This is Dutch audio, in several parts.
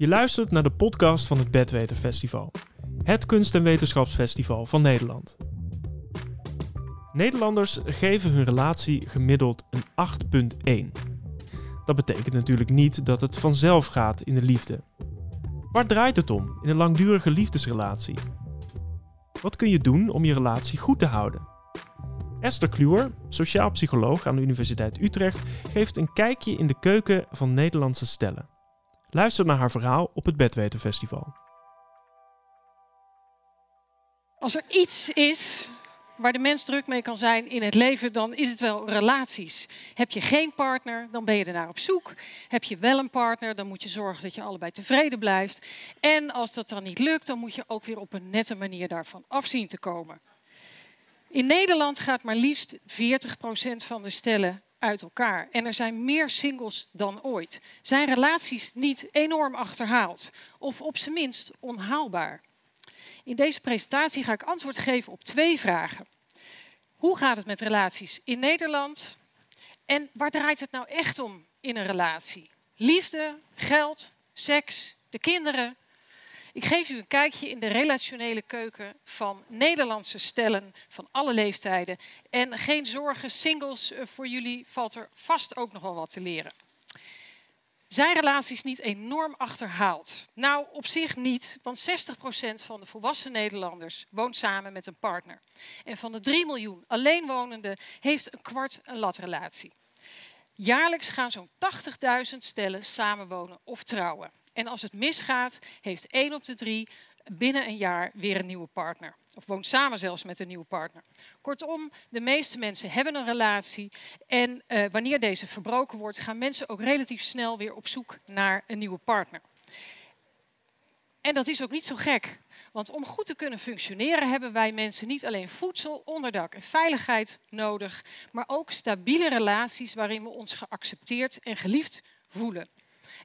Je luistert naar de podcast van het Bedweter Festival. Het kunst- en wetenschapsfestival van Nederland. Nederlanders geven hun relatie gemiddeld een 8.1. Dat betekent natuurlijk niet dat het vanzelf gaat in de liefde. Waar draait het om in een langdurige liefdesrelatie? Wat kun je doen om je relatie goed te houden? Esther Kluwer, sociaal psycholoog aan de Universiteit Utrecht, geeft een kijkje in de keuken van Nederlandse stellen. Luister naar haar verhaal op het Bedweterfestival. Als er iets is waar de mens druk mee kan zijn in het leven, dan is het wel relaties. Heb je geen partner, dan ben je er naar op zoek. Heb je wel een partner, dan moet je zorgen dat je allebei tevreden blijft. En als dat dan niet lukt, dan moet je ook weer op een nette manier daarvan afzien te komen. In Nederland gaat maar liefst 40% van de stellen uit elkaar. En er zijn meer singles dan ooit. Zijn relaties niet enorm achterhaald? Of op zijn minst onhaalbaar? In deze presentatie ga ik antwoord geven op twee vragen. Hoe gaat het met relaties in Nederland? En waar draait het nou echt om in een relatie? Liefde, geld, seks, de kinderen, ik geef u een kijkje in de relationele keuken van Nederlandse stellen van alle leeftijden. En geen zorgen, singles, eh, voor jullie valt er vast ook nog wel wat te leren. Zijn relaties niet enorm achterhaald? Nou, op zich niet, want 60% van de volwassen Nederlanders woont samen met een partner. En van de 3 miljoen alleenwonenden heeft een kwart een latrelatie. Jaarlijks gaan zo'n 80.000 stellen samenwonen of trouwen. En als het misgaat, heeft één op de drie binnen een jaar weer een nieuwe partner. Of woont samen zelfs met een nieuwe partner. Kortom, de meeste mensen hebben een relatie. En uh, wanneer deze verbroken wordt, gaan mensen ook relatief snel weer op zoek naar een nieuwe partner. En dat is ook niet zo gek. Want om goed te kunnen functioneren hebben wij mensen niet alleen voedsel, onderdak en veiligheid nodig, maar ook stabiele relaties waarin we ons geaccepteerd en geliefd voelen.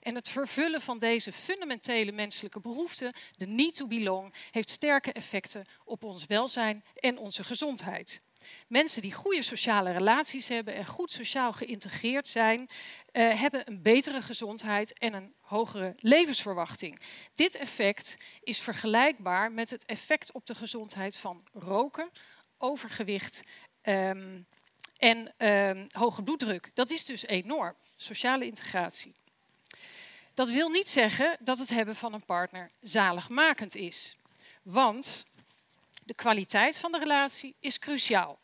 En het vervullen van deze fundamentele menselijke behoefte, de need to belong, heeft sterke effecten op ons welzijn en onze gezondheid. Mensen die goede sociale relaties hebben en goed sociaal geïntegreerd zijn, uh, hebben een betere gezondheid en een hogere levensverwachting. Dit effect is vergelijkbaar met het effect op de gezondheid van roken, overgewicht um, en um, hoge bloeddruk. Dat is dus enorm, sociale integratie. Dat wil niet zeggen dat het hebben van een partner zaligmakend is. Want de kwaliteit van de relatie is cruciaal.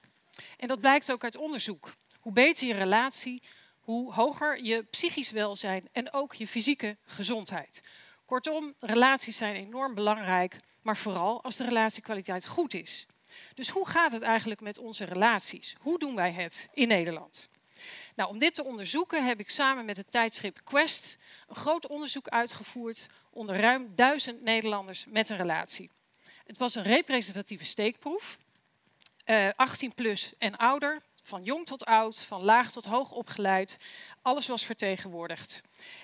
En dat blijkt ook uit onderzoek. Hoe beter je relatie, hoe hoger je psychisch welzijn en ook je fysieke gezondheid. Kortom, relaties zijn enorm belangrijk, maar vooral als de relatiekwaliteit goed is. Dus hoe gaat het eigenlijk met onze relaties? Hoe doen wij het in Nederland? Nou, om dit te onderzoeken heb ik samen met het tijdschrift Quest een groot onderzoek uitgevoerd onder ruim duizend Nederlanders met een relatie. Het was een representatieve steekproef, uh, 18 plus en ouder, van jong tot oud, van laag tot hoog opgeleid. Alles was vertegenwoordigd.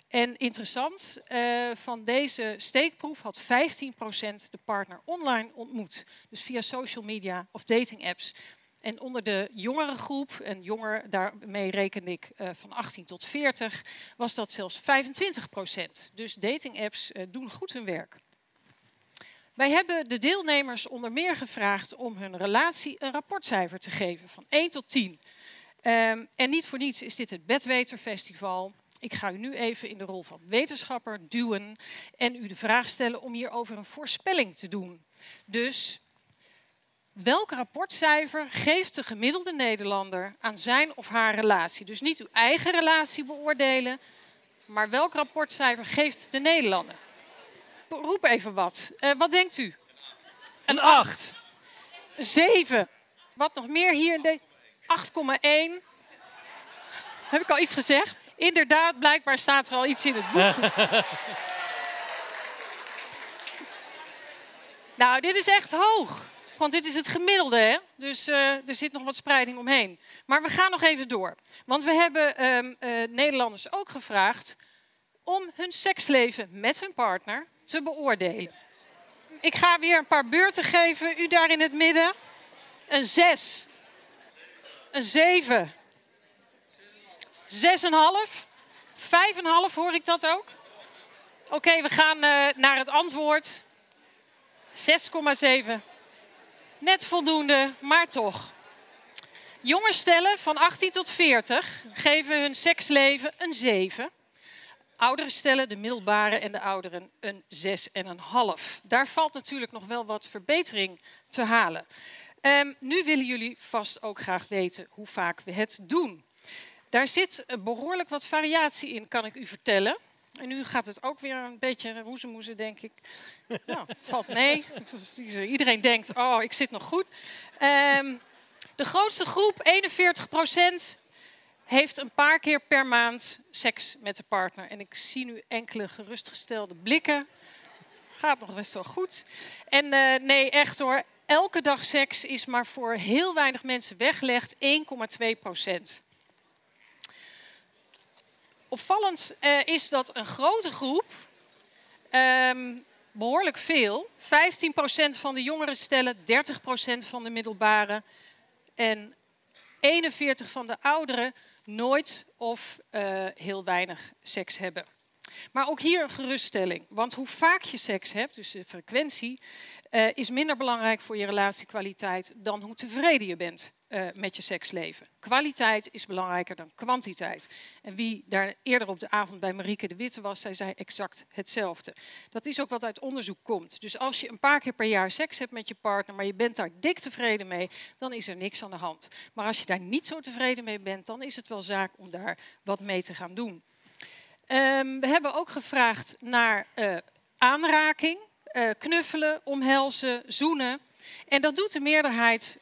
En interessant, uh, van deze steekproef had 15% de partner online ontmoet. Dus via social media of dating apps. En onder de jongere groep, en jonger, daarmee reken ik uh, van 18 tot 40, was dat zelfs 25 procent. Dus datingapps uh, doen goed hun werk. Wij hebben de deelnemers onder meer gevraagd om hun relatie een rapportcijfer te geven van 1 tot 10. Um, ehm, en niet voor niets is dit het Bedweterfestival. Ik ga u nu even in de rol van wetenschapper duwen en u de vraag stellen om hierover een voorspelling te doen. Dus welk rapportcijfer geeft de gemiddelde Nederlander aan zijn of haar relatie? Dus niet uw eigen relatie beoordelen, maar welk rapportcijfer geeft de Nederlander? Roep even wat. Uh, wat denkt u? Een 8. 7. Wat nog meer hier in de 8,1. Heb ik al iets gezegd? Inderdaad, blijkbaar staat er al iets in het boek. nou, dit is echt hoog. Want dit is het gemiddelde, hè? dus uh, er zit nog wat spreiding omheen. Maar we gaan nog even door. Want we hebben um, uh, Nederlanders ook gevraagd om hun seksleven met hun partner te beoordelen. Ik ga weer een paar beurten geven. U daar in het midden. Een 6. Een 7. 6,5. 5,5 hoor ik dat ook. Oké, we gaan uh, naar het antwoord. 6,7. Net voldoende, maar toch. Jonge stellen van 18 tot 40 geven hun seksleven een 7. Oudere stellen, de middelbare en de ouderen, een 6,5. Daar valt natuurlijk nog wel wat verbetering te halen. Um, nu willen jullie vast ook graag weten hoe vaak we het doen. Daar zit behoorlijk wat variatie in, kan ik u vertellen. En nu gaat het ook weer een beetje roezemoezen, denk ik. Nou, valt mee. Iedereen denkt, oh, ik zit nog goed. Um, de grootste groep, 41 procent, heeft een paar keer per maand seks met de partner. En ik zie nu enkele gerustgestelde blikken. Gaat nog best wel goed. En uh, nee, echt hoor. Elke dag seks is maar voor heel weinig mensen weggelegd. 1,2 procent. Opvallend uh, is dat een grote groep, um, behoorlijk veel, 15% van de jongeren stellen, 30% van de middelbare en 41 van de ouderen nooit of uh, heel weinig seks hebben. Maar ook hier een geruststelling. Want hoe vaak je seks hebt, dus de frequentie, uh, is minder belangrijk voor je relatiekwaliteit dan hoe tevreden je bent uh, met je seksleven. Kwaliteit is belangrijker dan kwantiteit. En wie daar eerder op de avond bij Marieke de Witte was, zij zei exact hetzelfde. Dat is ook wat uit onderzoek komt. Dus als je een paar keer per jaar seks hebt met je partner, maar je bent daar dik tevreden mee, dan is er niks aan de hand. Maar als je daar niet zo tevreden mee bent, dan is het wel zaak om daar wat mee te gaan doen. Um, we hebben ook gevraagd naar uh, aanraking, uh, knuffelen, omhelzen, zoenen. En dat doet de meerderheid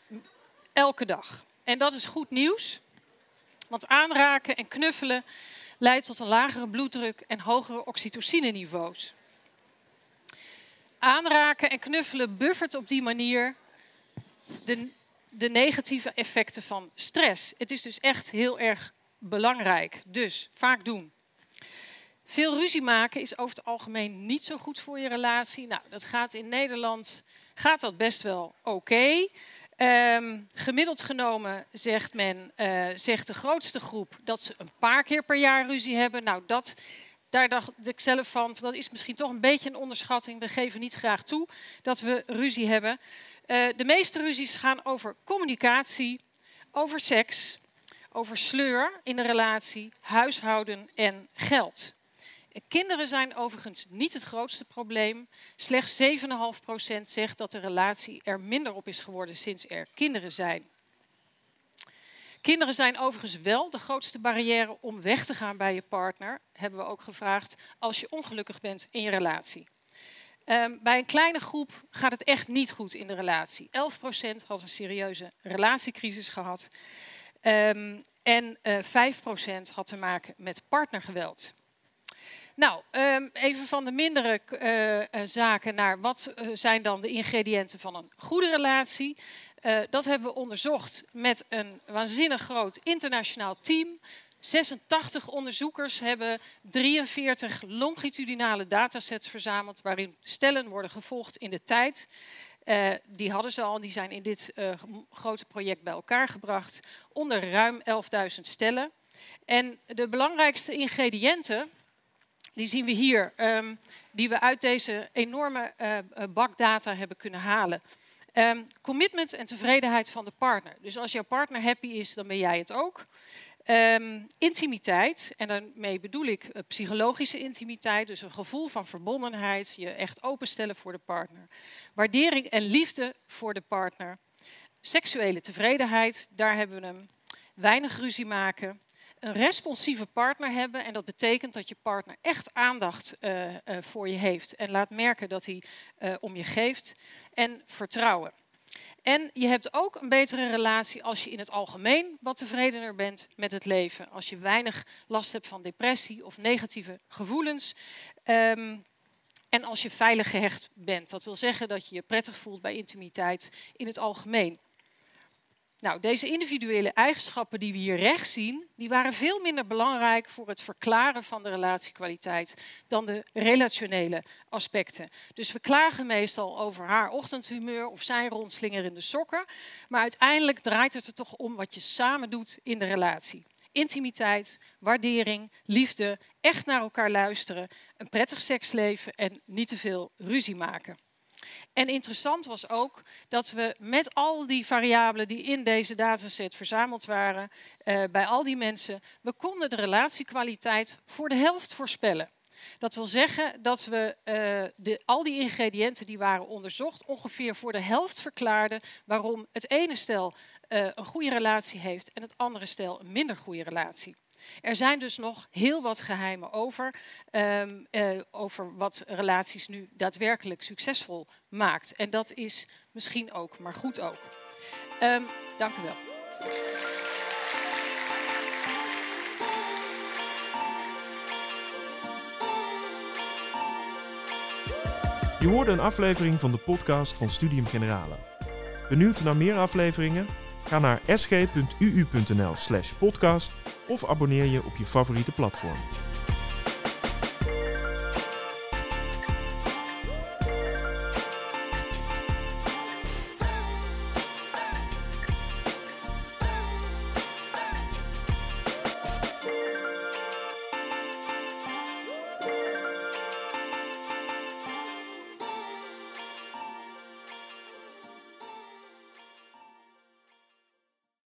elke dag. En dat is goed nieuws, want aanraken en knuffelen leidt tot een lagere bloeddruk en hogere oxytocine-niveaus. Aanraken en knuffelen buffert op die manier de, de negatieve effecten van stress. Het is dus echt heel erg belangrijk. Dus vaak doen. Veel ruzie maken is over het algemeen niet zo goed voor je relatie. Nou, dat gaat in Nederland gaat dat best wel oké. Um, gemiddeld genomen zegt men, uh, zegt de grootste groep dat ze een paar keer per jaar ruzie hebben. Nou, dat, daar dacht ik zelf van, dat is misschien toch een beetje een onderschatting. We geven niet graag toe dat we ruzie hebben. Uh, de meeste ruzies gaan over communicatie, over seks, over sleur in de relatie, huishouden en geld. Kinderen zijn overigens niet het grootste probleem. Slechts 7,5% zegt dat de relatie er minder op is geworden sinds er kinderen zijn. Kinderen zijn overigens wel de grootste barrière om weg te gaan bij je partner, hebben we ook gevraagd, als je ongelukkig bent in je relatie. Um, bij een kleine groep gaat het echt niet goed in de relatie. 11% had een serieuze relatiecrisis gehad. Um, en uh, eh, 5% had te maken met partnergeweld. Nou, um, even van de mindere uh, zaken naar wat uh, zijn dan de ingrediënten van een goede relatie. dat hebben we onderzocht met een waanzinnig groot internationaal team. 86 onderzoekers hebben 43 longitudinale datasets verzameld waarin stellen worden gevolgd in de tijd. Die hadden ze al, die zijn in dit grote project bij elkaar gebracht onder ruim 11.000 stellen. En de belangrijkste ingrediënten die zien we hier, um, die we uit deze enorme uh, bak data hebben kunnen halen. Um, commitment en tevredenheid van de partner. Dus als jouw partner happy is, dan ben jij het ook. Um, intimiteit, en daarmee bedoel ik uh, psychologische intimiteit, dus een gevoel van verbondenheid, je echt openstellen voor de partner. Waardering en liefde voor de partner. Seksuele tevredenheid, daar hebben we hem. Weinig ruzie maken, een responsieve partner hebben. En dat betekent dat je partner echt aandacht uh, uh, voor je heeft. En laat merken dat hij uh, om je geeft. En vertrouwen. En je hebt ook een betere relatie als je in het algemeen wat tevredener bent met het leven. Als je weinig last hebt van depressie of negatieve gevoelens. Um, en als je veilig gehecht bent. Dat wil zeggen dat je je prettig voelt bij intimiteit in het algemeen. Nou, deze individuele eigenschappen die we hier rechts zien, die waren veel minder belangrijk voor het verklaren van de relatiekwaliteit dan de relationele aspecten. Dus we klagen meestal over haar ochtendhumeur of zijn rondslinger in de sokken, maar uiteindelijk draait het er toch om wat je samen doet in de relatie. intimiteit, waardering, liefde, echt naar elkaar luisteren, een prettig seksleven en niet te veel ruzie maken. En interessant was ook dat we met al die variabelen die in deze dataset verzameld waren, uh, bij al die mensen, we konden de relatiekwaliteit voor de helft voorspellen. Dat wil zeggen dat we uh, de, al die ingrediënten die waren onderzocht ongeveer voor de helft verklaarden waarom het ene stel uh, een goede relatie heeft en het andere stel een minder goede relatie. Er zijn dus nog heel wat geheimen over, um, uh, over wat relaties nu daadwerkelijk succesvol maakt. En dat is misschien ook, maar goed ook. Um, dank u wel. Je hoorde een aflevering van de podcast van Studium Generale. Benieuwd naar meer afleveringen? Ga naar sg.uu.nl/podcast of abonneer je op je favoriete platform.